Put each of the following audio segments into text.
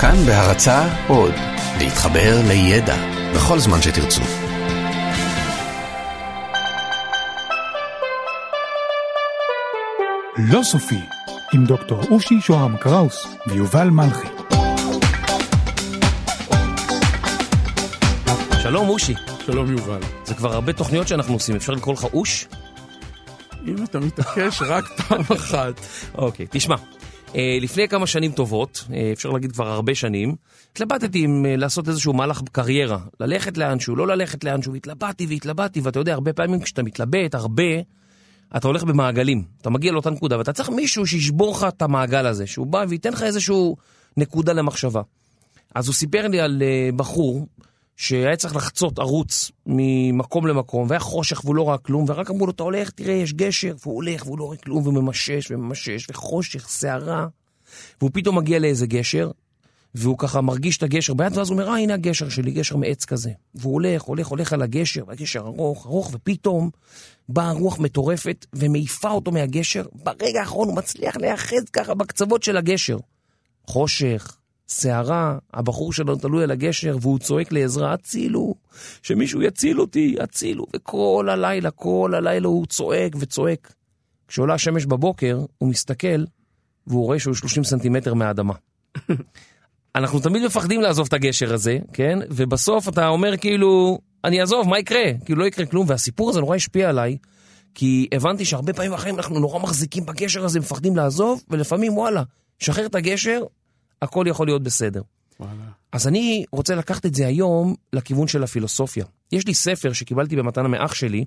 כאן בהרצה עוד, להתחבר לידע בכל זמן שתרצו. לא סופי, עם דוקטור אושי שוהם קראוס ויובל מלכי. שלום אושי, שלום יובל. זה כבר הרבה תוכניות שאנחנו עושים, אפשר לקרוא לך אוש? אם אתה מתעקש רק פעם אחת. אוקיי, תשמע, לפני כמה שנים טובות, אה, אפשר להגיד כבר הרבה שנים, התלבטתי אם אה, לעשות איזשהו מהלך קריירה, ללכת לאנשהו, לא ללכת לאנשהו, והתלבטתי והתלבטתי, ואתה יודע, הרבה פעמים כשאתה מתלבט הרבה, אתה הולך במעגלים, אתה מגיע לאותה נקודה, ואתה צריך מישהו שישבור לך את המעגל הזה, שהוא בא וייתן לך איזשהו נקודה למחשבה. אז הוא סיפר לי על אה, בחור שהיה צריך לחצות ערוץ ממקום למקום, והיה חושך והוא לא ראה כלום, ורק אמרו לו, אתה הולך, תראה, יש גשר, והוא הולך והוא לא רואה כלום, וממשש וממשש, וחושך, סערה, והוא פתאום מגיע לאיזה גשר, והוא ככה מרגיש את הגשר ביד, ואז הוא אומר, אה, הנה הגשר שלי, גשר מעץ כזה. והוא הולך, הולך, הולך על הגשר, והגשר ארוך, ארוך, ופתאום באה רוח מטורפת ומעיפה אותו מהגשר. ברגע האחרון הוא מצליח להיאחז ככה בקצוות של הגשר. חושך, סערה, הבחור שלו תלוי על הגשר, והוא צועק לעזרה, הצילו, שמישהו יציל אותי, הצילו. וכל הלילה, כל הלילה הוא צועק וצועק. כשעולה השמש בבוקר, הוא מסתכל, והוא רואה שהוא 30 סנטימטר מהאדמה. אנחנו תמיד מפחדים לעזוב את הגשר הזה, כן? ובסוף אתה אומר כאילו, אני אעזוב, מה יקרה? כאילו לא יקרה כלום, והסיפור הזה נורא השפיע עליי, כי הבנתי שהרבה פעמים בחיים אנחנו נורא מחזיקים בגשר הזה, מפחדים לעזוב, ולפעמים וואלה, שחרר את הגשר, הכל יכול להיות בסדר. וואלה. אז אני רוצה לקחת את זה היום לכיוון של הפילוסופיה. יש לי ספר שקיבלתי במתנה מאח שלי,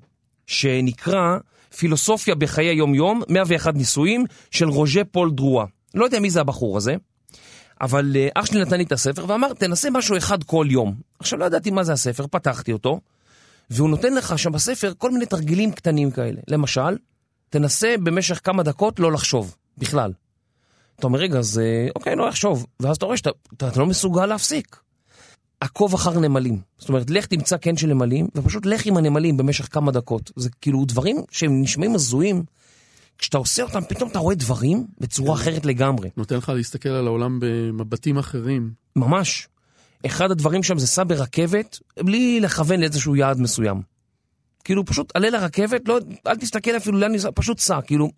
שנקרא פילוסופיה בחיי היום-יום, 101 ניסויים, של רוז'ה פול דרואה. לא יודע מי זה הבחור הזה, אבל אה, אח שלי נתן לי את הספר ואמר, תנסה משהו אחד כל יום. עכשיו לא ידעתי מה זה הספר, פתחתי אותו, והוא נותן לך שם בספר כל מיני תרגילים קטנים כאלה. למשל, תנסה במשך כמה דקות לא לחשוב, בכלל. אתה אומר, רגע, אז אה, אוקיי, לא לחשוב. ואז אתה רואה שאתה אתה, לא מסוגל להפסיק. עקוב אחר נמלים. זאת אומרת, לך תמצא קן של נמלים, ופשוט לך עם הנמלים במשך כמה דקות. זה כאילו דברים שהם נשמעים הזויים. כשאתה עושה אותם, פתאום אתה רואה דברים בצורה אחרת לגמרי. נותן לך להסתכל על העולם במבטים אחרים. ממש. אחד הדברים שם זה סע ברכבת, בלי לכוון לאיזשהו יעד מסוים. כאילו, פשוט עלה לרכבת, לא, אל תסתכל אפילו לאן ניסע, פשוט סע, כאילו...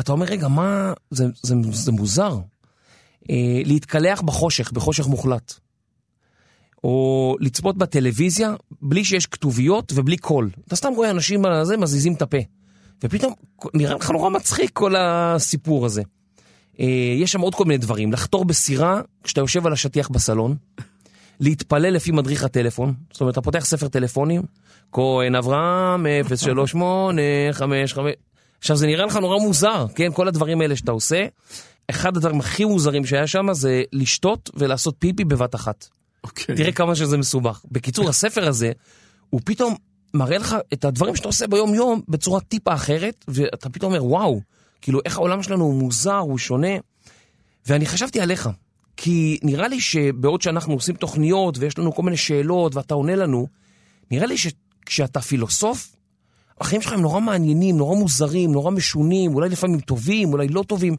אתה אומר, רגע, מה... זה, זה, זה מוזר. אה, להתקלח בחושך, בחושך מוחלט. או לצפות בטלוויזיה בלי שיש כתוביות ובלי קול. אתה סתם רואה אנשים על זה מזיזים את הפה. ופתאום נראה לך נורא מצחיק כל הסיפור הזה. אה, יש שם עוד כל מיני דברים, לחתור בסירה כשאתה יושב על השטיח בסלון, להתפלל לפי מדריך הטלפון, זאת אומרת, אתה פותח ספר טלפונים, כהן אברהם 03855, עכשיו זה נראה לך נורא מוזר, כן? כל הדברים האלה שאתה עושה, אחד הדברים הכי מוזרים שהיה שם זה לשתות ולעשות פיפי בבת אחת. אוקיי. תראה כמה שזה מסובך. בקיצור, הספר הזה, הוא פתאום מראה לך את הדברים שאתה עושה ביום יום בצורה טיפה אחרת, ואתה פתאום אומר, וואו, כאילו איך העולם שלנו הוא מוזר, הוא שונה. ואני חשבתי עליך, כי נראה לי שבעוד שאנחנו עושים תוכניות ויש לנו כל מיני שאלות ואתה עונה לנו, נראה לי שכשאתה פילוסוף, החיים שלך הם נורא מעניינים, נורא מוזרים, נורא משונים, אולי לפעמים טובים, אולי לא טובים.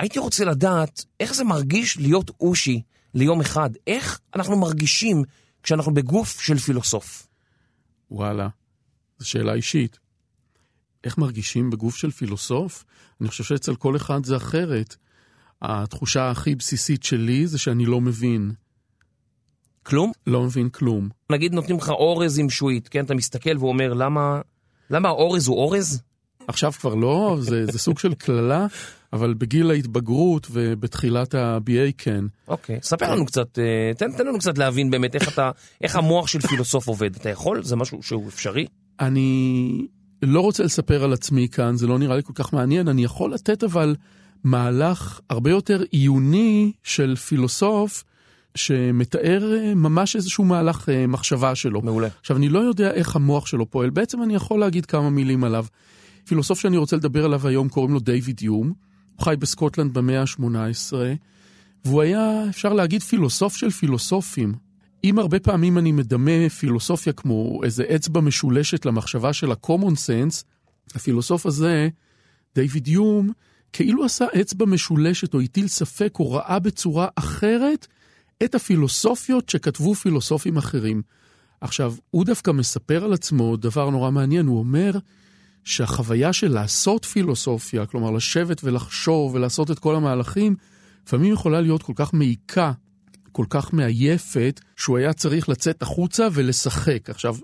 הייתי רוצה לדעת איך זה מרגיש להיות אושי ליום אחד. איך אנחנו מרגישים כשאנחנו בגוף של פילוסוף? וואלה, זו שאלה אישית. איך מרגישים בגוף של פילוסוף? אני חושב שאצל כל אחד זה אחרת. התחושה הכי בסיסית שלי זה שאני לא מבין. כלום? לא מבין כלום. נגיד נותנים לך אורז עם שועית, כן? אתה מסתכל ואומר, למה, למה האורז הוא אורז? עכשיו כבר לא, זה, זה סוג של קללה, אבל בגיל ההתבגרות ובתחילת ה-BA כן. אוקיי, ספר לנו קצת, אה, תן, תן לנו קצת להבין באמת איך אתה, איך המוח של פילוסוף עובד. אתה יכול? זה משהו שהוא אפשרי? אני לא רוצה לספר על עצמי כאן, זה לא נראה לי כל כך מעניין, אני יכול לתת אבל מהלך הרבה יותר עיוני של פילוסוף, שמתאר אה, ממש איזשהו מהלך אה, מחשבה שלו. מעולה. עכשיו, אני לא יודע איך המוח שלו פועל, בעצם אני יכול להגיד כמה מילים עליו. פילוסוף שאני רוצה לדבר עליו היום קוראים לו דיוויד יום, הוא חי בסקוטלנד במאה ה-18, והוא היה, אפשר להגיד, פילוסוף של פילוסופים. אם הרבה פעמים אני מדמה פילוסופיה כמו איזה אצבע משולשת למחשבה של ה-common sense, הפילוסוף הזה, דיוויד יום, כאילו עשה אצבע משולשת או הטיל ספק או ראה בצורה אחרת את הפילוסופיות שכתבו פילוסופים אחרים. עכשיו, הוא דווקא מספר על עצמו דבר נורא מעניין, הוא אומר שהחוויה של לעשות פילוסופיה, כלומר לשבת ולחשוב ולעשות את כל המהלכים, לפעמים יכולה להיות כל כך מעיקה, כל כך מעייפת, שהוא היה צריך לצאת החוצה ולשחק. עכשיו,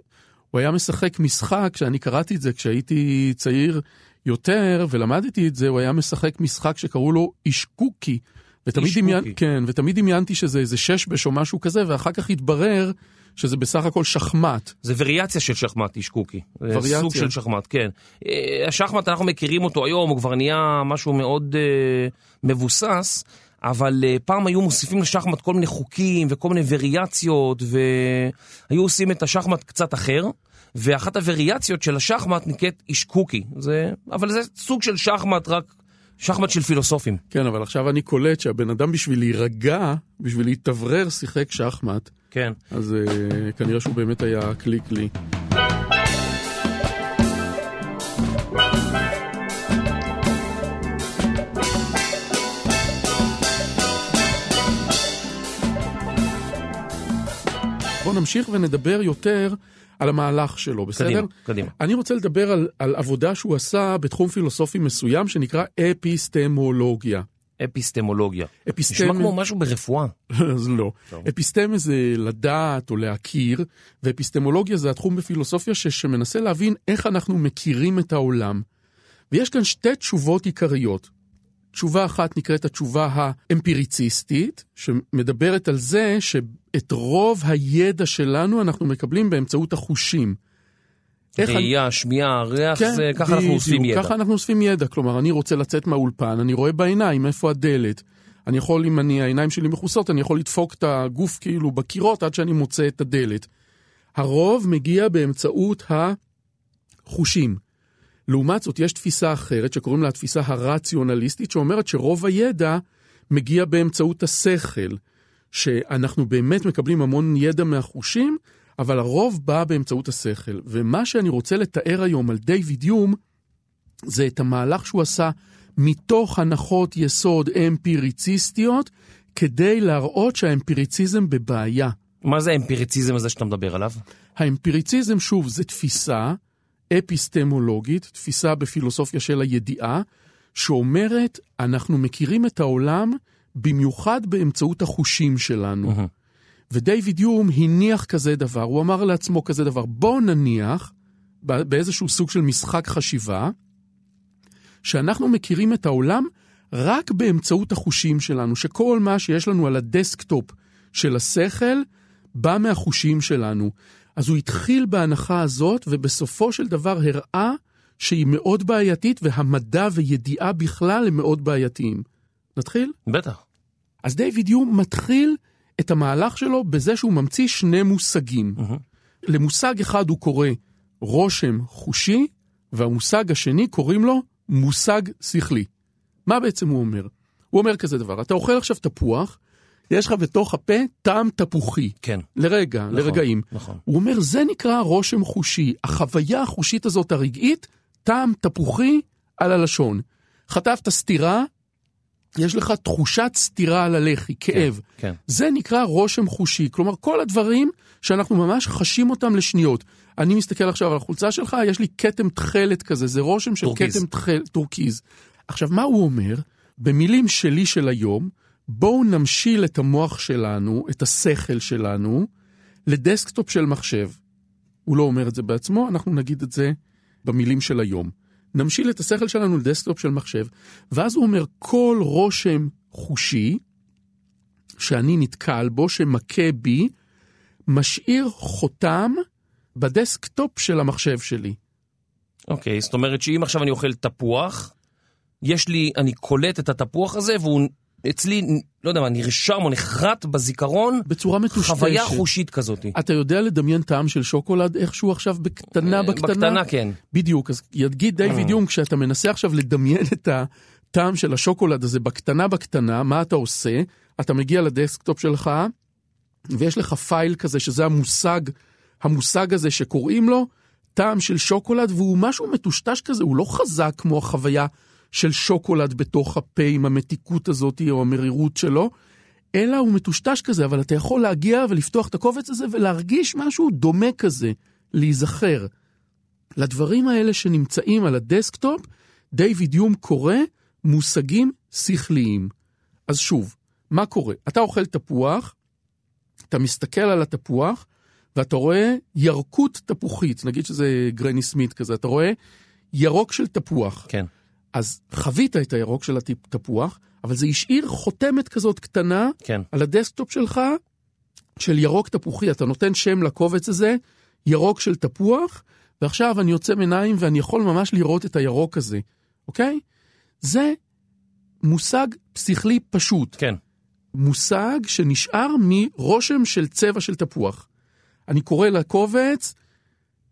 הוא היה משחק משחק, כשאני קראתי את זה כשהייתי צעיר יותר ולמדתי את זה, הוא היה משחק משחק שקראו לו אישקוקי. ותמיד דמיין, כן, ותמיד דמיינתי שזה איזה ששבש או משהו כזה, ואחר כך התברר שזה בסך הכל שחמט. זה וריאציה של שחמט, אישקוקי. זה וריאציה. סוג של שחמט, כן. אה, השחמט, אנחנו מכירים אותו היום, הוא כבר נהיה משהו מאוד אה, מבוסס, אבל אה, פעם היו מוסיפים לשחמט כל מיני חוקים וכל מיני וריאציות, והיו עושים את השחמט קצת אחר. ואחת הווריאציות של השחמט נקראת אישקוקי, זה, אבל זה סוג של שחמט, רק שחמט של פילוסופים. כן, אבל עכשיו אני קולט שהבן אדם בשביל להירגע, בשביל להתאוורר, שיחק שחמט. כן. אז uh, כנראה שהוא באמת היה קליק לי. בואו נמשיך ונדבר יותר על המהלך שלו, בסדר? קדימה, קדימה. אני רוצה לדבר על, על עבודה שהוא עשה בתחום פילוסופי מסוים שנקרא אפיסטמולוגיה. אפיסטמולוגיה. אפיסטמ... נשמע כמו משהו ברפואה. אז לא. טוב. אפיסטמה זה לדעת או להכיר, ואפיסטמולוגיה זה התחום בפילוסופיה ש... שמנסה להבין איך אנחנו מכירים את העולם. ויש כאן שתי תשובות עיקריות. תשובה אחת נקראת התשובה האמפיריציסטית, שמדברת על זה שאת רוב הידע שלנו אנחנו מקבלים באמצעות החושים. ראייה, שמיעה, ריח, כן, זה, ככה אנחנו אוספים ידע. ככה אנחנו אוספים ידע, כלומר, אני רוצה לצאת מהאולפן, אני רואה בעיניים איפה הדלת. אני יכול, אם אני, העיניים שלי מכוסות, אני יכול לדפוק את הגוף כאילו בקירות עד שאני מוצא את הדלת. הרוב מגיע באמצעות החושים. לעומת זאת, יש תפיסה אחרת שקוראים לה התפיסה הרציונליסטית, שאומרת שרוב הידע מגיע באמצעות השכל, שאנחנו באמת מקבלים המון ידע מהחושים, אבל הרוב בא באמצעות השכל. ומה שאני רוצה לתאר היום על דיוויד יום, זה את המהלך שהוא עשה מתוך הנחות יסוד אמפיריציסטיות, כדי להראות שהאמפיריציזם בבעיה. מה זה האמפיריציזם הזה שאתה מדבר עליו? האמפיריציזם, שוב, זה תפיסה אפיסטמולוגית, תפיסה בפילוסופיה של הידיעה, שאומרת, אנחנו מכירים את העולם במיוחד באמצעות החושים שלנו. מהמם. ודייוויד יום הניח כזה דבר, הוא אמר לעצמו כזה דבר, בואו נניח, באיזשהו סוג של משחק חשיבה, שאנחנו מכירים את העולם רק באמצעות החושים שלנו, שכל מה שיש לנו על ה desktop של השכל בא מהחושים שלנו. אז הוא התחיל בהנחה הזאת, ובסופו של דבר הראה שהיא מאוד בעייתית, והמדע וידיעה בכלל הם מאוד בעייתיים. נתחיל? בטח. אז דיוויד יום מתחיל את המהלך שלו בזה שהוא ממציא שני מושגים. מהמם. למושג אחד הוא קורא רושם חושי, והמושג השני קוראים לו מושג שכלי. מה בעצם הוא אומר? הוא אומר כזה דבר, אתה אוכל עכשיו תפוח, יש לך בתוך הפה טעם תפוחי. כן. לרגע, נכון, לרגעים. נכון. הוא אומר, זה נקרא רושם חושי. החוויה החושית הזאת הרגעית, טעם תפוחי על הלשון. חטפת סטירה, יש לך תחושת סטירה על הלחי, כאב. כן. זה נקרא רושם חושי. כלומר, כל הדברים שאנחנו ממש חשים אותם לשניות. אני מסתכל עכשיו על החולצה שלך, יש לי כתם תכלת כזה, זה רושם של. כתם תכלת, טורקיז. עכשיו, מה הוא אומר? במילים שלי של היום, בואו נמשיל את המוח שלנו, את השכל שלנו, ל desktop של מחשב. הוא לא אומר את זה בעצמו, אנחנו נגיד את זה במילים של היום. נמשיל את השכל שלנו ל desktop של מחשב, ואז הוא אומר, כל רושם חושי שאני נתקל בו, שמכה בי, משאיר חותם ב desktop של המחשב שלי. אוקיי, זאת אומרת שאם עכשיו אני אוכל תפוח, יש לי, אני קולט את התפוח הזה, והוא אצלי, לא יודע מה, נרשם או נחרט בזיכרון, בצורה מטושטשת. חוויה חושית כזאת. אתה יודע לדמיין טעם של שוקולד איכשהו עכשיו בקטנה בקטנה? בקטנה כן. בדיוק, אז יגיד דיוויד יום, כשאתה מנסה עכשיו לדמיין את הטעם של השוקולד הזה בקטנה בקטנה, מה אתה עושה? אתה מגיע ל desktop שלך, ויש לך file כזה, שזה המושג, המושג הזה שקוראים לו טעם של שוקולד, והוא משהו מטושטש כזה, הוא לא חזק כמו החוויה של שוקולד בתוך הפה עם המתיקות הזאת או המרירות שלו, אלא הוא מטושטש כזה, אבל אתה יכול להגיע ולפתוח את הקובץ הזה ולהרגיש משהו דומה כזה, להיזכר. לדברים האלה שנמצאים על ה desktop, דיוויד יום קורא מושגים שכליים. אז שוב, מה קורה? אתה אוכל תפוח, אתה מסתכל על התפוח, ואתה רואה ירקות תפוחית, נגיד שזה גרני סמית כזה, אתה רואה ירוק של תפוח. כן. אז חווית את הירוק של התפוח, אבל זה השאיר חותמת כזאת קטנה כן. על ה desktop שלך של ירוק תפוחי. אתה נותן שם לקובץ הזה, ירוק של תפוח, ועכשיו אני עוצם עיניים ואני יכול ממש לראות את הירוק הזה, אוקיי? זה מושג שכלי פשוט. כן. מושג שנשאר מרושם של צבע של תפוח. אני קורא לקובץ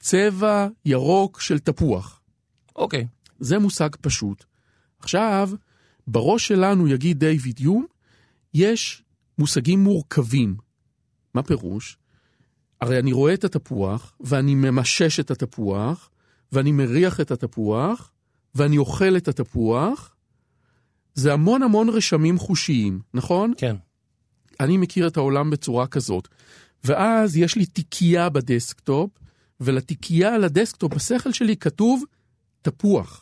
צבע ירוק של תפוח. אוקיי. זה מושג פשוט. עכשיו, בראש שלנו, יגיד דיוויד יום, יש מושגים מורכבים. מה פירוש? הרי אני רואה את התפוח, ואני ממשש את התפוח, ואני מריח את התפוח, ואני אוכל את התפוח. זה המון המון רשמים חושיים, נכון? כן. אני מכיר את העולם בצורה כזאת. ואז יש לי תיקייה ב desktop, ולתיקייה על ה desktop, בשכל שלי כתוב תפוח.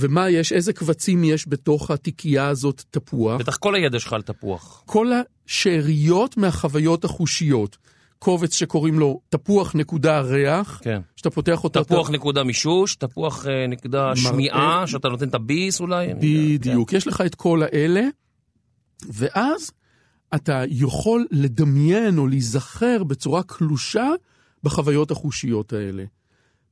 ומה יש, איזה קבצים יש בתוך התיקייה הזאת תפוח? בטח כל הידע שלך על תפוח. כל השאריות מהחוויות החושיות. קובץ שקוראים לו תפוח נקודה ריח, כן. שאתה פותח אותו... תפוח אתה... נקודה מישוש, תפוח אה, נקודה מראה. שמיעה, שאתה נותן את הביס אולי. יודע, בדיוק, יש לך את כל האלה, ואז אתה יכול לדמיין או להיזכר בצורה קלושה בחוויות החושיות האלה.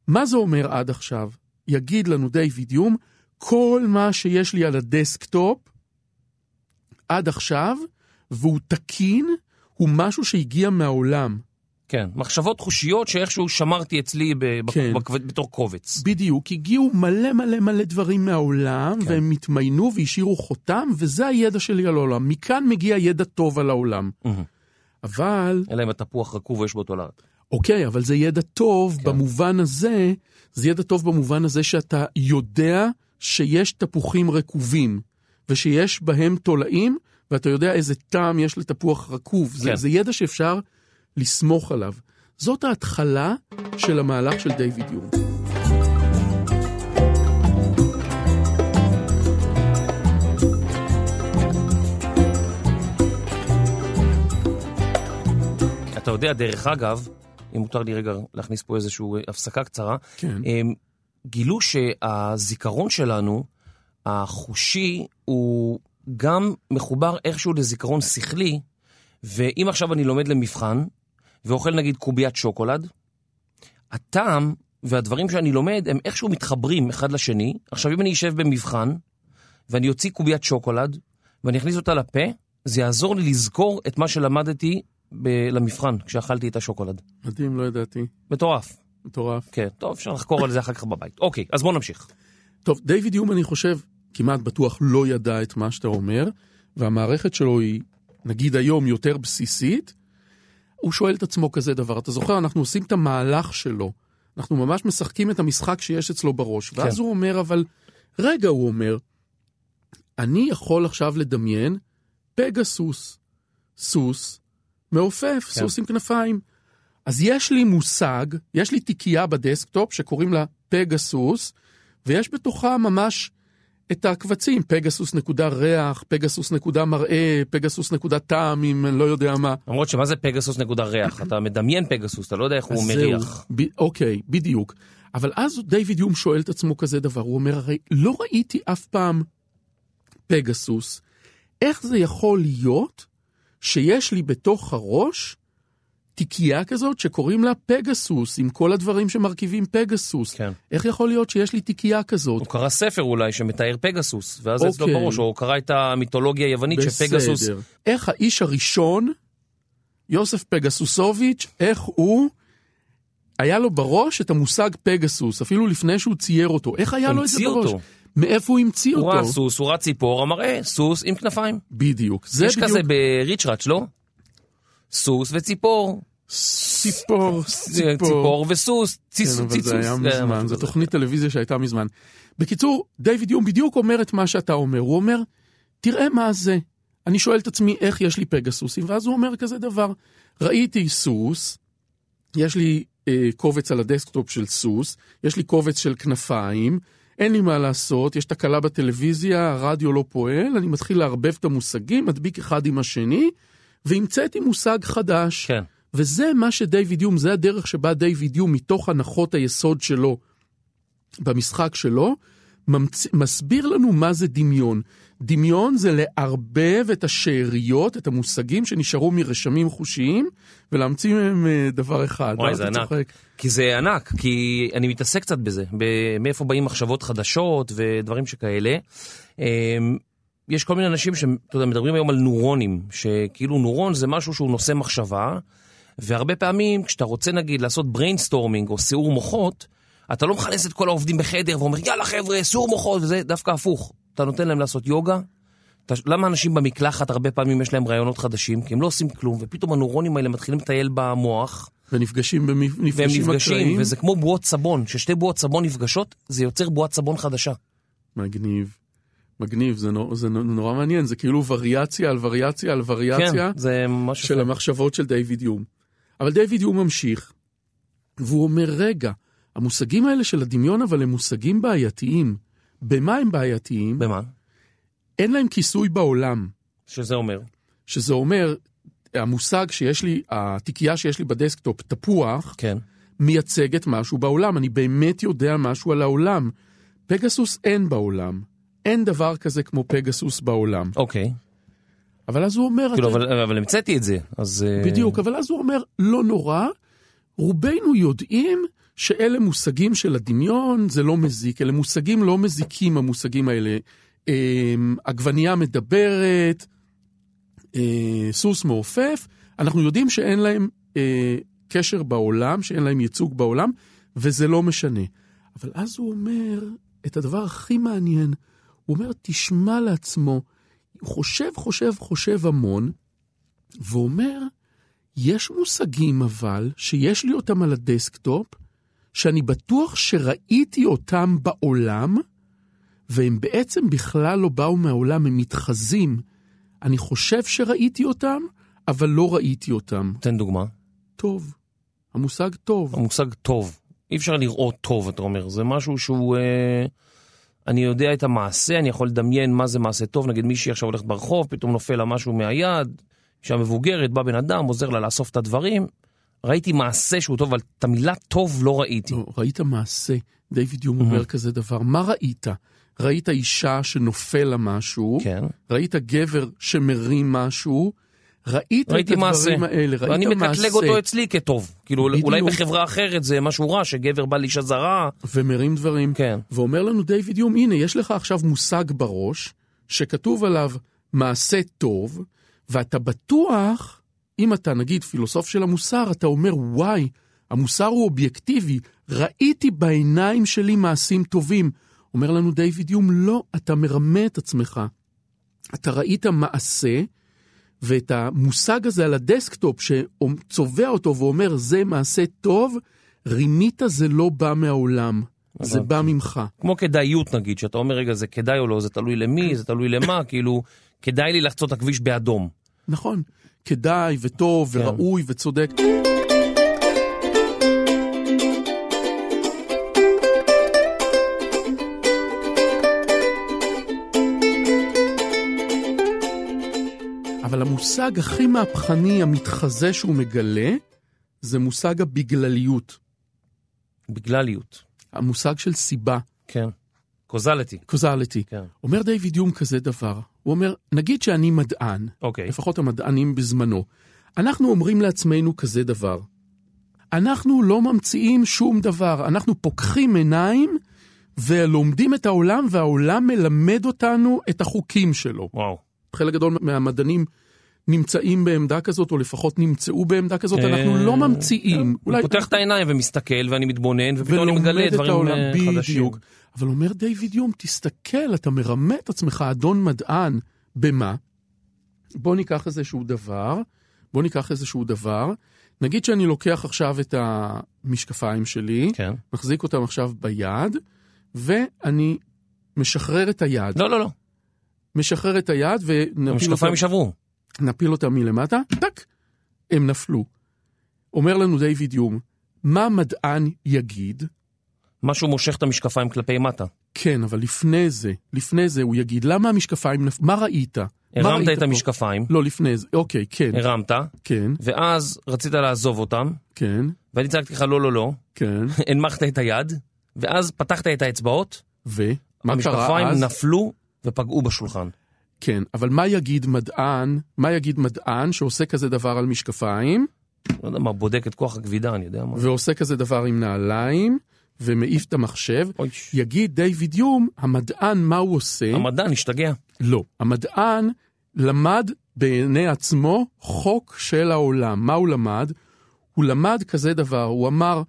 מה זה אומר עד עכשיו? יגיד לנו דיוויד יום, כל מה שיש לי על ה desktop עד עכשיו, והוא תקין, הוא משהו שהגיע מהעולם. כן, תחושות חושיות שאיכשהו שמרתי אצלי ב- כן. בק- בתור קובץ. בדיוק, הגיעו מלא מלא מלא דברים מהעולם, כן. והם התמיינו והשאירו חותם, וזה הידע שלי על העולם. מכאן מגיע ידע טוב על העולם. אבל, אלא אם התפוח רקוב ויש בו תולעת. אוקיי, אבל זה ידע טוב כן. במובן הזה, זה ידע טוב במובן הזה שאתה יודע שיש תפוחים רקובים, ושיש בהם תולעים, ואתה יודע איזה טעם יש לתפוח רקוב. זה, כן. זה ידע שאפשר לסמוך עליו. זאת ההתחלה של המהלך של דיוויד יום. אתה יודע, דרך אגב, אם מותר לי רגע להכניס פה איזושהי הפסקה קצרה, כן. גילו שהזיכרון שלנו, החושי, הוא גם מחובר איכשהו לזיכרון שכלי, ואם עכשיו אני לומד למבחן, ואוכל נגיד קוביית שוקולד, הטעם והדברים שאני לומד הם איכשהו מתחברים אחד לשני. עכשיו אם אני אשב במבחן, ואני אוציא קוביית שוקולד, ואני אכניס אותה לפה, זה יעזור לי לזכור את מה שלמדתי ב- למבחן, כשאכלתי את השוקולד. מדהים, לא ידעתי. מטורף. מטורף. כן, טוב, אפשר לחקור על זה אחר כך בבית. אוקיי, אז בוא נמשיך. טוב, דיוויד יום, אני חושב, כמעט בטוח לא ידע את מה שאתה אומר, והמערכת שלו היא, נגיד היום, יותר בסיסית. הוא שואל את עצמו כזה דבר, אתה זוכר, אנחנו עושים את המהלך שלו. אנחנו ממש משחקים את המשחק שיש אצלו בראש. ואז כן. הוא אומר, אבל, רגע, הוא אומר, אני יכול עכשיו לדמיין פגסוס, סוס מעופף, כן. סוס עם כנפיים. אז יש לי מושג, יש לי תיקייה ב desktop שקוראים לה פגסוס, ויש בתוכה ממש את הקבצים, פגסוס נקודה ריח, פגסוס נקודה מראה, פגסוס נקודה טעם, אם אני לא יודע מה. למרות שמה זה פגסוס נקודה ריח? אתה מדמיין פגסוס, אתה לא יודע איך הוא מריח. ב, אוקיי, בדיוק. אבל אז דיוויד יום שואל את עצמו כזה דבר, הוא אומר, הרי לא ראיתי אף פעם פגסוס, איך זה יכול להיות שיש לי בתוך הראש תיקייה כזאת שקוראים לה פגסוס, עם כל הדברים שמרכיבים פגסוס? כן. איך יכול להיות שיש לי תיקייה כזאת? הוא קרא ספר אולי שמתאר פגסוס, ואז אצלו אוקיי. בראש, או הוא קרא את המיתולוגיה היוונית שפגסוס... בסדר. איך האיש הראשון, יוסף פגסוסוביץ', איך הוא, היה לו בראש את המושג פגסוס, אפילו לפני שהוא צייר אותו. איך היה לו את זה בראש? אותו. מאיפה הוא המציא הוא ראה אותו? סוס, הוא ראה ציפור, המראה, סוס עם כנפיים. בדיוק. זה יש בדיוק. כזה בריצ'ראץ', לא? סוס וציפור. ציפור, ציפור וסוס. כן, ציס- אבל ציצוס. זה היה כן, מזמן, זו. תוכנית טלוויזיה שהייתה מזמן. בקיצור, דיוויד יום בדיוק אומר את מה שאתה אומר. הוא אומר, תראה מה זה. אני שואל את עצמי איך יש לי פגסוסים, ואז הוא אומר כזה דבר, ראיתי סוס, יש לי אה, קובץ על ה desktop של סוס, יש לי קובץ של כנפיים, אין לי מה לעשות, יש תקלה בטלוויזיה, הרדיו לא פועל, אני מתחיל לערבב את המושגים, מדביק אחד עם השני, והמצאתי מושג חדש. כן. וזה מה שדייוויד יום, זה הדרך שבה דייוויד יום, מתוך הנחות היסוד שלו במשחק שלו, ממצ... מסביר לנו מה זה דמיון. דמיון זה לערבב את השאריות, את המושגים שנשארו מרשמים חושיים, ולהמציא מהם אה, דבר אחד. וואי, ואז זה ענק. צוחק. כי זה ענק, כי אני מתעסק קצת בזה, מאיפה באים מחשבות חדשות ודברים שכאלה. אמ, יש כל מיני אנשים שאתה יודע, מדברים היום על נוירונים, שכאילו נוירון זה משהו שהוא נושא מחשבה, והרבה פעמים כשאתה רוצה נגיד לעשות brainstorming או סיעור מוחות, אתה לא מכנס את כל העובדים בחדר ואומר יאללה חבר'ה, סיעור מוחות, וזה דווקא הפוך. אתה נותן להם לעשות יוגה. אתה, למה אנשים במקלחת הרבה פעמים יש להם רעיונות חדשים? כי הם לא עושים כלום, ופתאום הנורונים האלה מתחילים לטייל במוח. ונפגשים והם במפגשים נפגשים, אקראיים. וזה כמו בועות סבון, ששתי בועות סבון נפגשות, זה יוצר בועת סבון חדשה. מגניב. מגניב, זה, נור, זה נורא מעניין, זה כאילו וריאציה על וריאציה על וריאציה. כן. של המחשבות של דיוויד יום. אבל דיוויד יום ממשיך, והוא אומר, רגע, המושגים האלה של הדמיון אבל הם מושגים בעייתיים. במה הם בעייתיים? במה? אין להם כיסוי בעולם. שזה אומר. שזה אומר, המושג שיש לי, התיקייה שיש לי ב desktop, תפוח, כן. מייצגת משהו בעולם. אני באמת יודע משהו על העולם. פגסוס אין בעולם. אין דבר כזה כמו פגסוס בעולם. אוקיי. אבל אז הוא אומר... כאילו, אתה- אבל אבל המצאתי את זה, אז... אה, בדיוק, אבל אז הוא אומר, לא נורא, רובנו יודעים שאלה מושגים של הדמיון, זה לא מזיק, אלה מושגים לא מזיקים, המושגים האלה. אמ, עגבנייה מדברת, אה, סוס מעופף, אנחנו יודעים שאין להם אה, קשר בעולם, שאין להם ייצוג בעולם, וזה לא משנה. אבל אז הוא אומר את הדבר הכי מעניין, הוא אומר, תשמע לעצמו, חושב, חושב, חושב המון, ואומר, יש מושגים אבל, שיש לי אותם על ה desktop, שאני בטוח שראיתי אותם בעולם, והם בעצם בכלל לא באו מהעולם, הם מתחזים. אני חושב שראיתי אותם, אבל לא ראיתי אותם. תן דוגמה. טוב. המושג טוב. המושג טוב. אי אפשר לראות טוב, אתה אומר. זה משהו שהוא... אה, אני יודע את המעשה, אני יכול לדמיין מה זה מעשה טוב. נגיד מישהי עכשיו הולכת ברחוב, פתאום נופל לה משהו מהיד, אישה מבוגרת, בא בן אדם, עוזר לה לאסוף את הדברים. ראיתי מעשה שהוא טוב, אבל את המילה טוב לא ראיתי. לא, ראית מעשה. דיוויד יום אומר כזה דבר. מה ראית? ראית אישה שנופל לה משהו, כן. ראית גבר שמרים משהו, ראית את ראיתי מעשה. הדברים האלה, ראית ואני מעשה. מקטלג אותו אצלי כטוב. כאילו, בדיוק. אולי בחברה אחרת זה משהו רע, שגבר בא לאישה זרה. ומרים דברים. כן. ואומר לנו דיוויד יום, הנה, יש לך עכשיו מושג בראש, שכתוב עליו מעשה טוב, ואתה בטוח, אם אתה נגיד פילוסוף של המוסר, אתה אומר, וואי, המוסר הוא אובייקטיבי, ראיתי בעיניים שלי מעשים טובים. אומר לנו דיוויד יום, לא, אתה מרמה את עצמך. אתה ראית מעשה, ואת המושג הזה על ה desktop שצובע אותו ואומר, זה מעשה טוב, רימית זה לא בא מהעולם, זה בא ממך. כמו כדאיות נגיד, שאתה אומר, רגע, זה כדאי או לא, זה תלוי למי, זה תלוי למה, כאילו, כדאי לי לחצות את הכביש באדום. נכון, כדאי וטוב כן. וראוי וצודק. אבל המושג הכי מהפכני המתחזה שהוא מגלה, זה מושג הבגלליות, בגלליות. המושג של סיבה, כן. קוזליטי. קוזליטי. כן. אומר דיוויד יום כזה דבר, הוא אומר, נגיד שאני מדען, אוקיי. לפחות המדענים בזמנו, אנחנו אומרים לעצמנו כזה דבר, אנחנו לא ממציאים שום דבר, אנחנו פוקחים עיניים ולומדים את העולם, והעולם מלמד אותנו את החוקים שלו. וואו. חלק גדול מהמדענים נמצאים בעמדה כזאת, או לפחות נמצאו בעמדה כזאת, אנחנו אה, לא ממציאים. כן. אני פותח את העיניים ומסתכל ואני מתבונן, ופתאום אני מגלה דברים אה, חדשים. אבל אומר דיוויד יום, תסתכל, אתה מרמה את עצמך, אדון מדען, במה? בוא ניקח איזשהו דבר, בוא ניקח איזשהו דבר. נגיד שאני לוקח עכשיו את המשקפיים שלי, כן. מחזיק אותם עכשיו ביד, ואני משחרר את היד. לא, לא, לא. משחרר את היד ונפיל המשקפיים אותם, יישברו. נפיל אותם מלמטה, טק, הם נפלו. אומר לנו דיוויד יום, מה מדען יגיד? משהו מושך את המשקפיים כלפי מטה. כן, אבל לפני זה, לפני זה הוא יגיד, למה המשקפיים נפלו? מה ראית? מה הרמת ראית את פה? המשקפיים, לא, לפני זה, אוקיי, כן, הרמת, כן, ואז רצית לעזוב אותם, כן, ואני צעקתי לך לא, לא, לא, כן, הנמכת את היד, ואז פתחת את האצבעות, ומה קרה המשקפיים אז? נפלו ופגעו בשולחן. כן, אבל מה יגיד מדען, מה יגיד מדען שעושה כזה דבר על משקפיים, לא יודע מה, בודק את כוח הכבידה, אני יודע מה. ועושה כזה דבר עם נעליים, ומעיף את המחשב, אוי, יגיד דיוויד יום, המדען, מה הוא עושה? המדען השתגע. לא. המדען למד בעיני עצמו חוק של העולם. מה הוא למד? הוא למד כזה דבר, הוא אמר,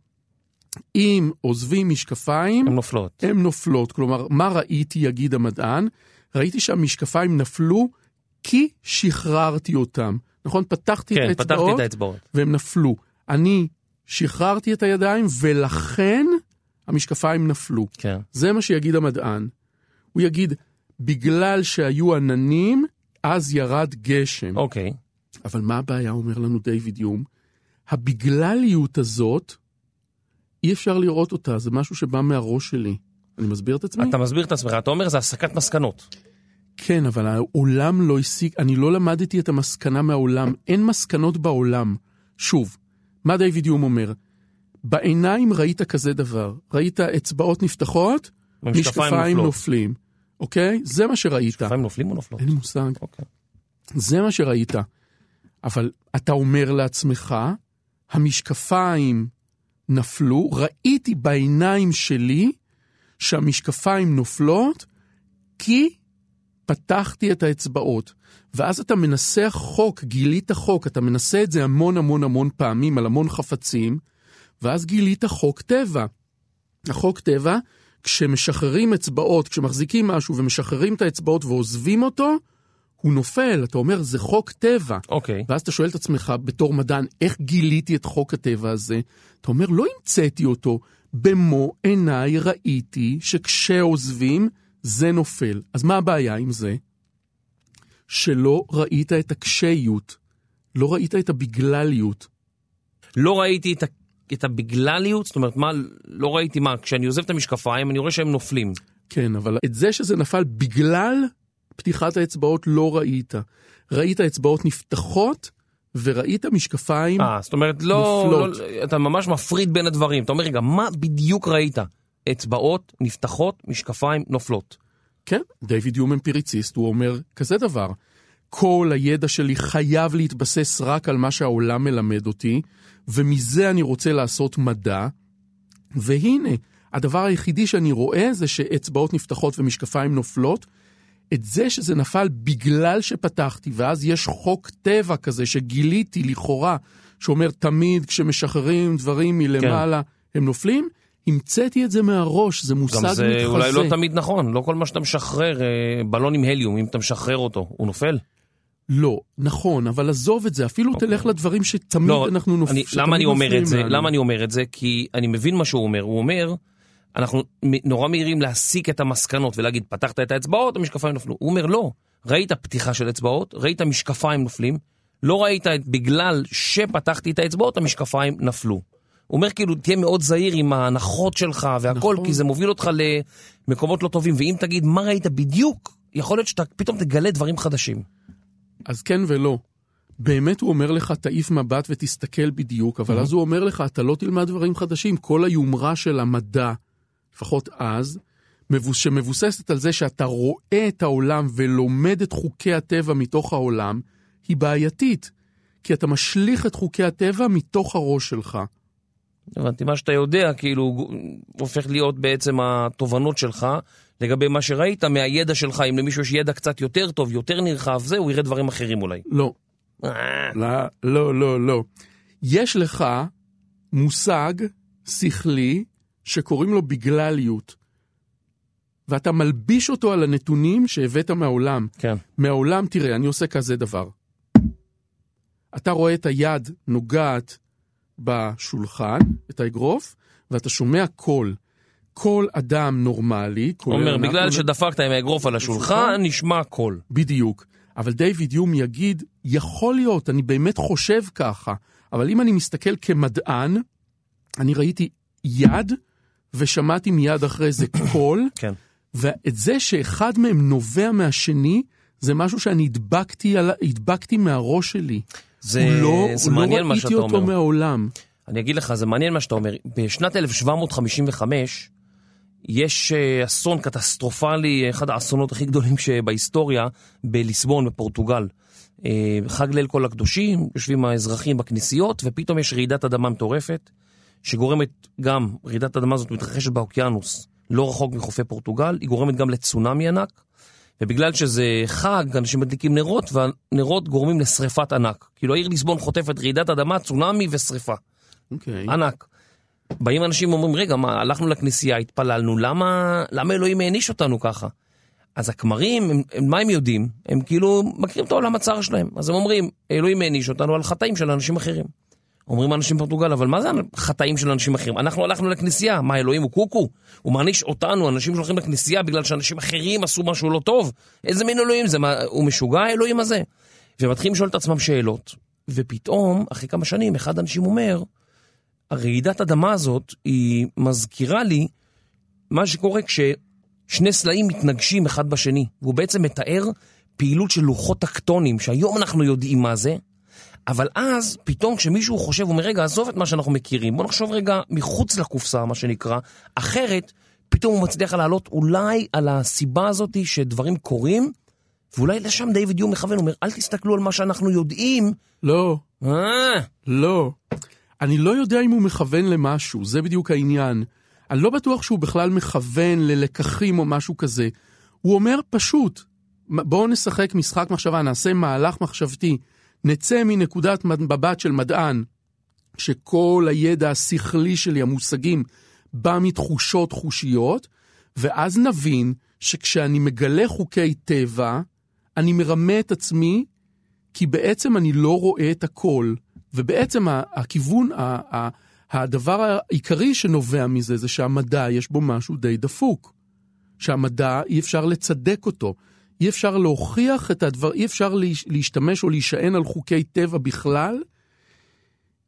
אם עוזבים משקפיים, הן נופלות. הן נופלות. כלומר, מה ראיתי, יגיד המדען? ראיתי שהמשקפיים נפלו כי שחררתי אותם. נכון? פתחתי כן, את פתחתי האצבעות את האצבעות. והם נפלו. אני שחררתי את הידיים ולכן המשקפיים נפלו. כן. זה מה שיגיד המדען. הוא יגיד, בגלל שהיו עננים, אז ירד גשם. אוקיי. אבל מה הבעיה, אומר לנו דיוויד יום? הבגלליות הזאת, אי אפשר לראות אותה, זה משהו שבא מהראש שלי. אני מסביר את עצמי? אתה מסביר את עצמך, אתה אומר זה הסקת מסקנות. כן, אבל העולם לא הסיק, אני לא למדתי את המסקנה מהעולם, אין מסקנות בעולם. שוב, מה דיוויד יום אומר? בעיניים ראית כזה דבר, ראית אצבעות נפתחות, משקפיים נופלות. נופלים, אוקיי? זה מה שראית. משקפיים נופלים או נופלות? אין לי מושג. אוקיי. זה מה שראית. אבל אתה אומר לעצמך, המשקפיים נפלו, ראיתי בעיניים שלי שהמשקפיים נופלות כי פתחתי את האצבעות. ואז אתה מנסח חוק, גילית חוק, אתה מנסה את זה המון המון המון פעמים על המון חפצים, ואז גילית חוק טבע. החוק טבע, כשמשחררים אצבעות, כשמחזיקים משהו ומשחררים את האצבעות ועוזבים אותו, הוא נופל. אתה אומר, זה חוק טבע. אוקיי. ואז אתה שואל את עצמך, בתור מדען, איך גיליתי את חוק הטבע הזה? אתה אומר, לא המצאתי אותו, במו עיניי ראיתי שכשעוזבים, זה נופל. אז מה הבעיה עם זה? שלא ראית את הקשיות, לא ראית את הבגלליות. לא ראיתי את, ה... את הבגלליות, זאת אומרת, מה, לא ראיתי מה, כשאני עוזב את המשקפיים, אני רואה שהם נופלים. כן, אבל את זה שזה נפל בגלל פתיחת האצבעות לא ראית. ראית אצבעות נפתחות וראית משקפיים. אה, זאת אומרת, לא, נופלות. לא, אתה ממש מפריד בין הדברים. אתה אומר, רגע, מה בדיוק ראית? אצבעות נפתחות, משקפיים נופלות. כן, דיוויד יום אמפיריציסט, הוא אומר כזה דבר. כל הידע שלי חייב להתבסס רק על מה שהעולם מלמד אותי, ומזה אני רוצה לעשות מדע. והנה, הדבר היחידי שאני רואה זה שאצבעות נפתחות ומשקפיים נופלות. את זה שזה נפל בגלל שפתחתי, ואז יש חוק טבע כזה שגיליתי לכאורה, שאומר תמיד כשמשחררים דברים מלמעלה הם נופלים, המצאתי את זה מהראש, זה מושג גם מתחזה. זה אולי לא תמיד נכון, לא כל מה שאתה משחרר, אה, בלון עם הליום, אם אתה משחרר אותו, הוא נופל? לא, נכון, אבל עזוב את זה, אפילו תלך לדברים שתמיד לא, אנחנו נופ... אני, שתמיד למה אני אומר נופלים את זה? לנו. למה אני אומר את זה? כי אני מבין מה שהוא אומר. הוא אומר, אנחנו נורא מהירים להסיק את המסקנות ולהגיד, פתחת את האצבעות, המשקפיים נפלו. הוא אומר, לא, ראית פתיחה של אצבעות, ראית משקפיים נופלים, לא ראית את, בגלל שפתחתי את האצבעות, המשקפיים נפלו. הוא אומר כאילו, תהיה מאוד זהיר עם ההנחות שלך והכל, נכון. כי זה מוביל אותך למקומות לא טובים. ואם תגיד מה ראית בדיוק, יכול להיות שאתה פתאום תגלה דברים חדשים. אז כן ולא. באמת הוא אומר לך, תעיף מבט ותסתכל בדיוק, אבל אז הוא אומר לך, אתה לא תלמד דברים חדשים. כל היומרה של המדע, לפחות אז, מבוס- שמבוססת על זה שאתה רואה את העולם ולומד את חוקי הטבע מתוך העולם, היא בעייתית. כי אתה משליך את חוקי הטבע מתוך הראש שלך. הבנתי, מה שאתה יודע, כאילו, הופך להיות בעצם התובנות שלך לגבי מה שראית מהידע שלך. אם למישהו יש ידע קצת יותר טוב, יותר נרחב, זה, הוא יראה דברים אחרים אולי. לא, אה, לא, לא, לא, לא. יש לך מושג שכלי שקוראים לו בגלליות, ואתה מלביש אותו על הנתונים שהבאת מהעולם. כן. מהעולם, תראה, אני עושה כזה דבר. אתה רואה את היד נוגעת בשולחן, את האגרוף, ואתה שומע קול. כל אדם נורמלי, כולל אומר, אנחנו- בגלל שדפקת עם האגרוף על השולחן, נשמע קול. בדיוק. אבל דיוויד יום יגיד, יכול להיות, אני באמת חושב ככה, אבל אם אני מסתכל כמדען, אני ראיתי יד ושמעתי מיד אחרי זה קול, כן. ואת זה שאחד מהם נובע מהשני, זה משהו שאני הדבקתי, על... הדבקתי מהראש שלי. זה, הוא לא, זה הוא מעניין לא מה ראיתי שאתה אותו אומר. מהעולם. אני אגיד לך, זה מעניין מה שאתה אומר. בשנת 1755 יש אה, אסון קטסטרופלי, אחד האסונות הכי גדולים שבהיסטוריה, בליסבון, בפורטוגל. אה, חג ליל כל הקדושים, יושבים האזרחים בכנסיות, ופתאום יש רעידת אדמה מטורפת, שגורמת גם, רעידת האדמה הזאת מתרחשת באוקיינוס, לא רחוק מחופי פורטוגל, היא גורמת גם לצונאמי ענק, ובגלל שזה חג, אנשים מדליקים נרות, והנרות גורמים לשריפת ענק. כאילו העיר ליסבון חוטפת רעידת אדמה, צונאמי ושריפה. אוקיי. ענק. באים אנשים ואומרים, רגע, מה, הלכנו לכנסייה, התפללנו, למה, למה אלוהים העניש אותנו ככה? אז הכמרים, הם, הם, מה הם יודעים? הם כאילו מכירים את העולם הצר שלהם. אז הם אומרים, אלוהים העניש אותנו על חטאים של אנשים אחרים. אומרים אנשים בפורטוגל, אבל מה זה חטאים של אנשים אחרים? אנחנו הלכנו לכנסייה, מה אלוהים הוא קוקו? הוא מעניש אותנו, אנשים שהולכים לכנסייה בגלל שאנשים אחרים עשו משהו לא טוב? איזה מין אלוהים זה? מה, הוא משוגע האלוהים הזה? ומתחילים לשאול את עצמם שאלות, ופתאום, אחרי כמה שנים, אחד האנשים אומר, הרעידת אדמה הזאת היא מזכירה לי מה שקורה כששני סלעים מתנגשים אחד בשני. והוא בעצם מתאר פעילות של לוחות טקטונים, שהיום אנחנו יודעים מה זה, אבל אז פתאום כשמישהו חושב, הוא אומר, רגע, עזוב את מה שאנחנו מכירים, בוא נחשוב רגע מחוץ לקופסה, מה שנקרא, אחרת, פתאום הוא מצליח לעלות אולי על הסיבה הזאת שדברים קורים, ואולי לשם דיוויד יום מכוון, הוא אומר, אל תסתכלו על מה שאנחנו יודעים. לא, אה, לא. אני לא יודע אם הוא מכוון למשהו, זה בדיוק העניין. אני לא בטוח שהוא בכלל מכוון ללקחים או משהו כזה. הוא אומר פשוט, בואו נשחק משחק מחשבה, נעשה מהלך מחשבתי, נצא מנקודת מבט של מדען, שכל הידע השכלי שלי, המושגים, בא מתחושות חושיות, ואז נבין שכשאני מגלה חוקי טבע, אני מרמה את עצמי, כי בעצם אני לא רואה את הכל. ובעצם הכיוון, הדבר העיקרי שנובע מזה, זה שהמדע יש בו משהו די דפוק. שהמדע, אי אפשר לצדק אותו. אי אפשר להוכיח את הדבר, אי אפשר להש- להשתמש או להישען על חוקי טבע בכלל,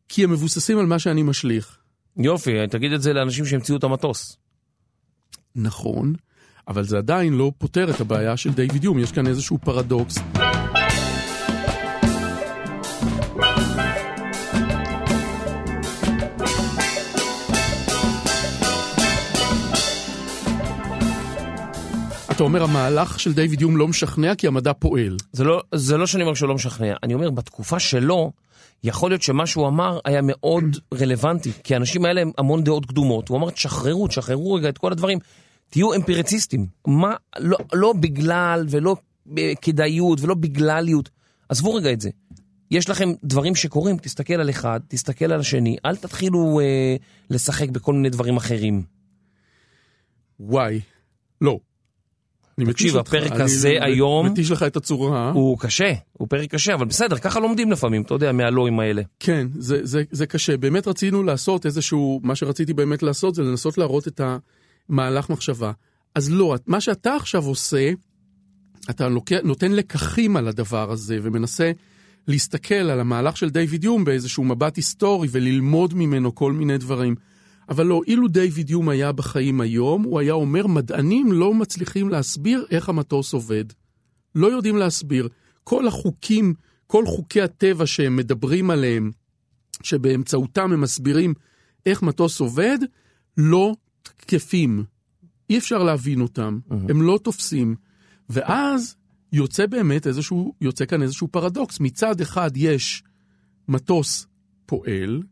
כי הם מבוססים על מה שאני משליך. יופי, תגיד את זה לאנשים שהמציאו את המטוס. נכון, אבל זה עדיין לא פותר את הבעיה של דיוויד יום, יש כאן איזשהו פרדוקס. אתה אומר המהלך של דיוויד יום לא משכנע כי המדע פועל. זה לא, זה לא שאני אומר שהוא לא משכנע, אני אומר, בתקופה שלו, יכול להיות שמה שהוא אמר היה מאוד רלוונטי, כי האנשים האלה הם המון דעות קדומות. הוא אמר, תשחררו, תשחררו רגע את כל הדברים, תהיו אמפיריציסטים. מה, לא, לא בגלל ולא כדאיות ולא בגלליות. עזבו רגע את זה. יש לכם דברים שקורים, תסתכל על אחד, תסתכל על השני, אל תתחילו אה, לשחק בכל מיני דברים אחרים. וואי, לא. אני תקשיב, אותך, הפרק אני הזה היום- מתיש לך את הצורה. הוא קשה, הוא פרק קשה, אבל בסדר, ככה לומדים לפעמים, אתה יודע, מהלואים האלה. כן, זה, זה, זה קשה. באמת רצינו לעשות איזשהו, מה שרציתי באמת לעשות זה לנסות להראות את המהלך מחשבה. אז לא, מה שאתה עכשיו עושה, אתה לוקח, נותן לקחים על הדבר הזה ומנסה להסתכל על המהלך של דיוויד יום באיזשהו מבט היסטורי וללמוד ממנו כל מיני דברים. אבל לא, אילו דיוויד יום היה בחיים היום, הוא היה אומר, מדענים לא מצליחים להסביר איך המטוס עובד. לא יודעים להסביר. כל החוקים, כל חוקי הטבע שהם מדברים עליהם, שבאמצעותם הם מסבירים איך מטוס עובד, לא תקפים. אי אפשר להבין אותם, הם לא תופסים. ואז יוצא באמת איזשהו, יוצא כאן איזשהו פרדוקס. מצד אחד יש מטוס פועל,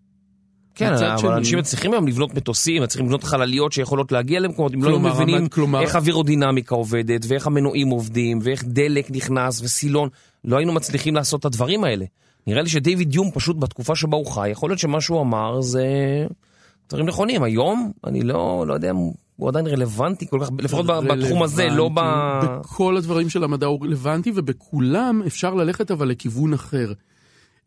כן, אבל שני- אנשים מצליחים היום לבנות מטוסים, מצליחים לבנות חלליות שיכולות להגיע למקומות, הם לא כלומר, מבינים כלומר- איך אווירודינמיקה עובדת, ואיך המנועים עובדים, ואיך דלק נכנס, וסילון. לא היינו מצליחים לעשות את הדברים האלה. נראה לי שדיוויד יום פשוט בתקופה שבה הוא חי, יכול להיות שמה שהוא אמר זה דברים נכונים. היום, אני לא, לא יודע הוא עדיין רלוונטי כל כך, לפחות ב- בתחום הזה, לא ב... רלוונטי. בכל הדברים של המדע הוא רלוונטי, ובכולם אפשר ללכת אבל לכיוון אחר.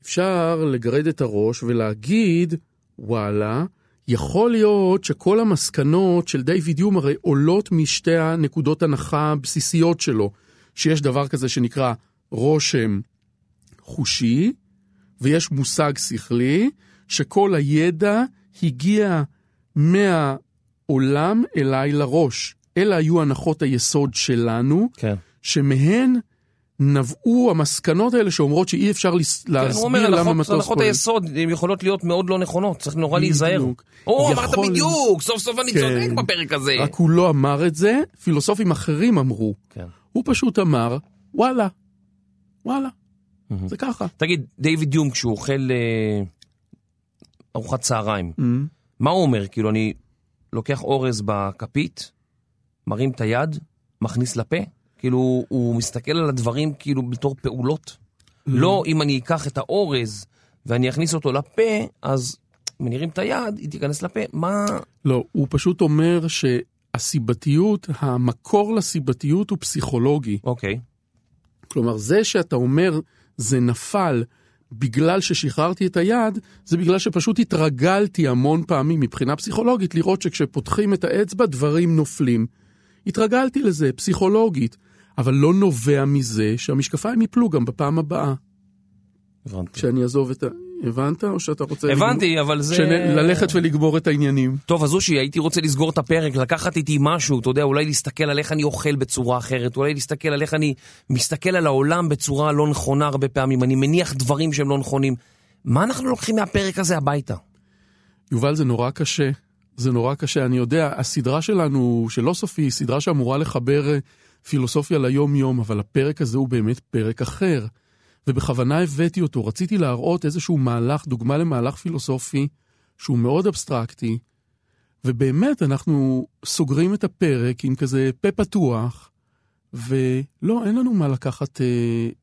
אפשר לגרד את הראש ולהגיד, וואלה, יכול להיות שכל המסקנות של דיוויד יום הרי עולות משתי הנקודות הנחה הבסיסיות שלו, שיש דבר כזה שנקרא רושם חושי, ויש מושג שכלי, שכל הידע הגיע מהעולם אליי לראש. אלה היו הנחות היסוד שלנו, כן. שמהן נבעו המסקנות האלה שאומרות שאי אפשר כן, להסביר למה הנחות- מטוס הנחות פועל. היסוד, הן יכולות להיות מאוד לא נכונות, צריך נורא להיזהר. או, אמרת בדיוק, סוף סוף אני כן. צודק בפרק הזה. רק הוא לא אמר את זה, פילוסופים אחרים אמרו. כן. הוא פשוט אמר, וואלה, וואלה, זה ככה. תגיד, דיוויד יום, כשהוא אוכל אה, ארוחת צהריים, Mm. מה הוא אומר? כאילו, אני לוקח אורז בכפית, מרים את היד, מכניס לפה? כאילו, הוא מסתכל על הדברים כאילו בתור פעולות? לא, אם אני אקח את האורז ואני אכניס אותו לפה, אז אם אני ארים את היד, היא תיכנס לפה. מה... לא, הוא פשוט אומר שהסיבתיות, המקור לסיבתיות הוא פסיכולוגי. אוקיי. כלומר, זה שאתה אומר, זה נפל בגלל ששחררתי את היד, זה בגלל שפשוט התרגלתי המון פעמים מבחינה פסיכולוגית לראות שכשפותחים את האצבע דברים נופלים. התרגלתי לזה פסיכולוגית, אבל לא נובע מזה שהמשקפיים ייפלו גם בפעם הבאה. הבנתי. כשאני אעזוב את ה... הבנת? או שאתה רוצה... הבנתי, אבל זה... שנ... ללכת ולגמור את העניינים. טוב, אז אושי, הייתי רוצה לסגור את הפרק, לקחת איתי משהו, אתה יודע, אולי להסתכל על איך אני אוכל בצורה אחרת, אולי להסתכל על איך אני מסתכל על העולם בצורה לא נכונה הרבה פעמים, אני מניח דברים שהם לא נכונים. מה אנחנו לוקחים מהפרק הזה הביתה? יובל, זה נורא קשה. זה נורא קשה. אני יודע, הסדרה שלנו, של לא סופי, היא סדרה שאמורה לחבר אה, פילוסופיה ליום-יום, אבל הפרק הזה הוא באמת פרק אחר. ובכוונה הבאתי אותו, רציתי להראות איזשהו מהלך, דוגמה למהלך פילוסופי, שהוא מאוד אבסטרקטי, ובאמת אנחנו סוגרים את הפרק עם כזה פה פתוח, ולא, אין לנו מה לקחת אה,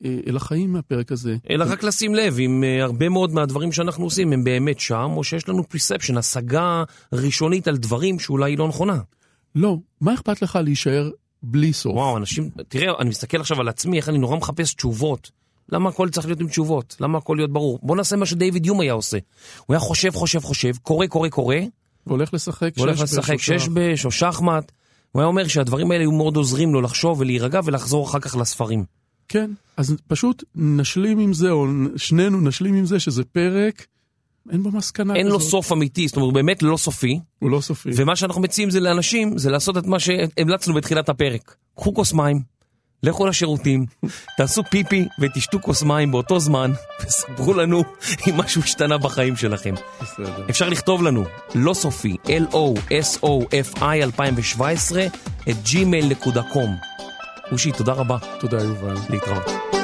אה, אל החיים מהפרק הזה. אלא רק לשים לב, אם אה, הרבה מאוד מהדברים שאנחנו עושים הם באמת שם, או שיש לנו perception, השגה ראשונית על דברים שאולי היא לא נכונה. לא, מה אכפת לך להישאר בלי סוף? וואו, אנשים, תראה, אני מסתכל עכשיו על עצמי, איך אני נורא מחפש תשובות. למה הכל צריך להיות עם תשובות? למה הכל להיות ברור? בוא נעשה מה שדייוויד יום היה עושה. הוא היה חושב, חושב, חושב, קורא, קורא, קורא, והולך לשחק והולך שש לשחק בשלושה. שש בש או שחמט. הוא היה אומר שהדברים האלה היו מאוד עוזרים לו לחשוב ולהירגע ולחזור אחר כך לספרים. כן, אז פשוט נשלים עם זה, או שנינו נשלים עם זה שזה פרק, אין בו מסקנה אין לו כזאת. סוף אמיתי, זאת אומרת, הוא באמת לא סופי. הוא לא סופי. ומה שאנחנו מציעים זה לאנשים, זה לעשות את מה שהמלצנו בתחילת הפרק. קחו כוס מים, לכו לשירותים, תעשו פיפי ותשתו כוס מים באותו זמן, וספרו לנו אם משהו השתנה בחיים שלכם. בסדר. אפשר לכתוב לנו, לא סופי, L-O-S-O-F-I 2017, את gmail.com. אושי, תודה רבה. תודה, יובל. להתראות.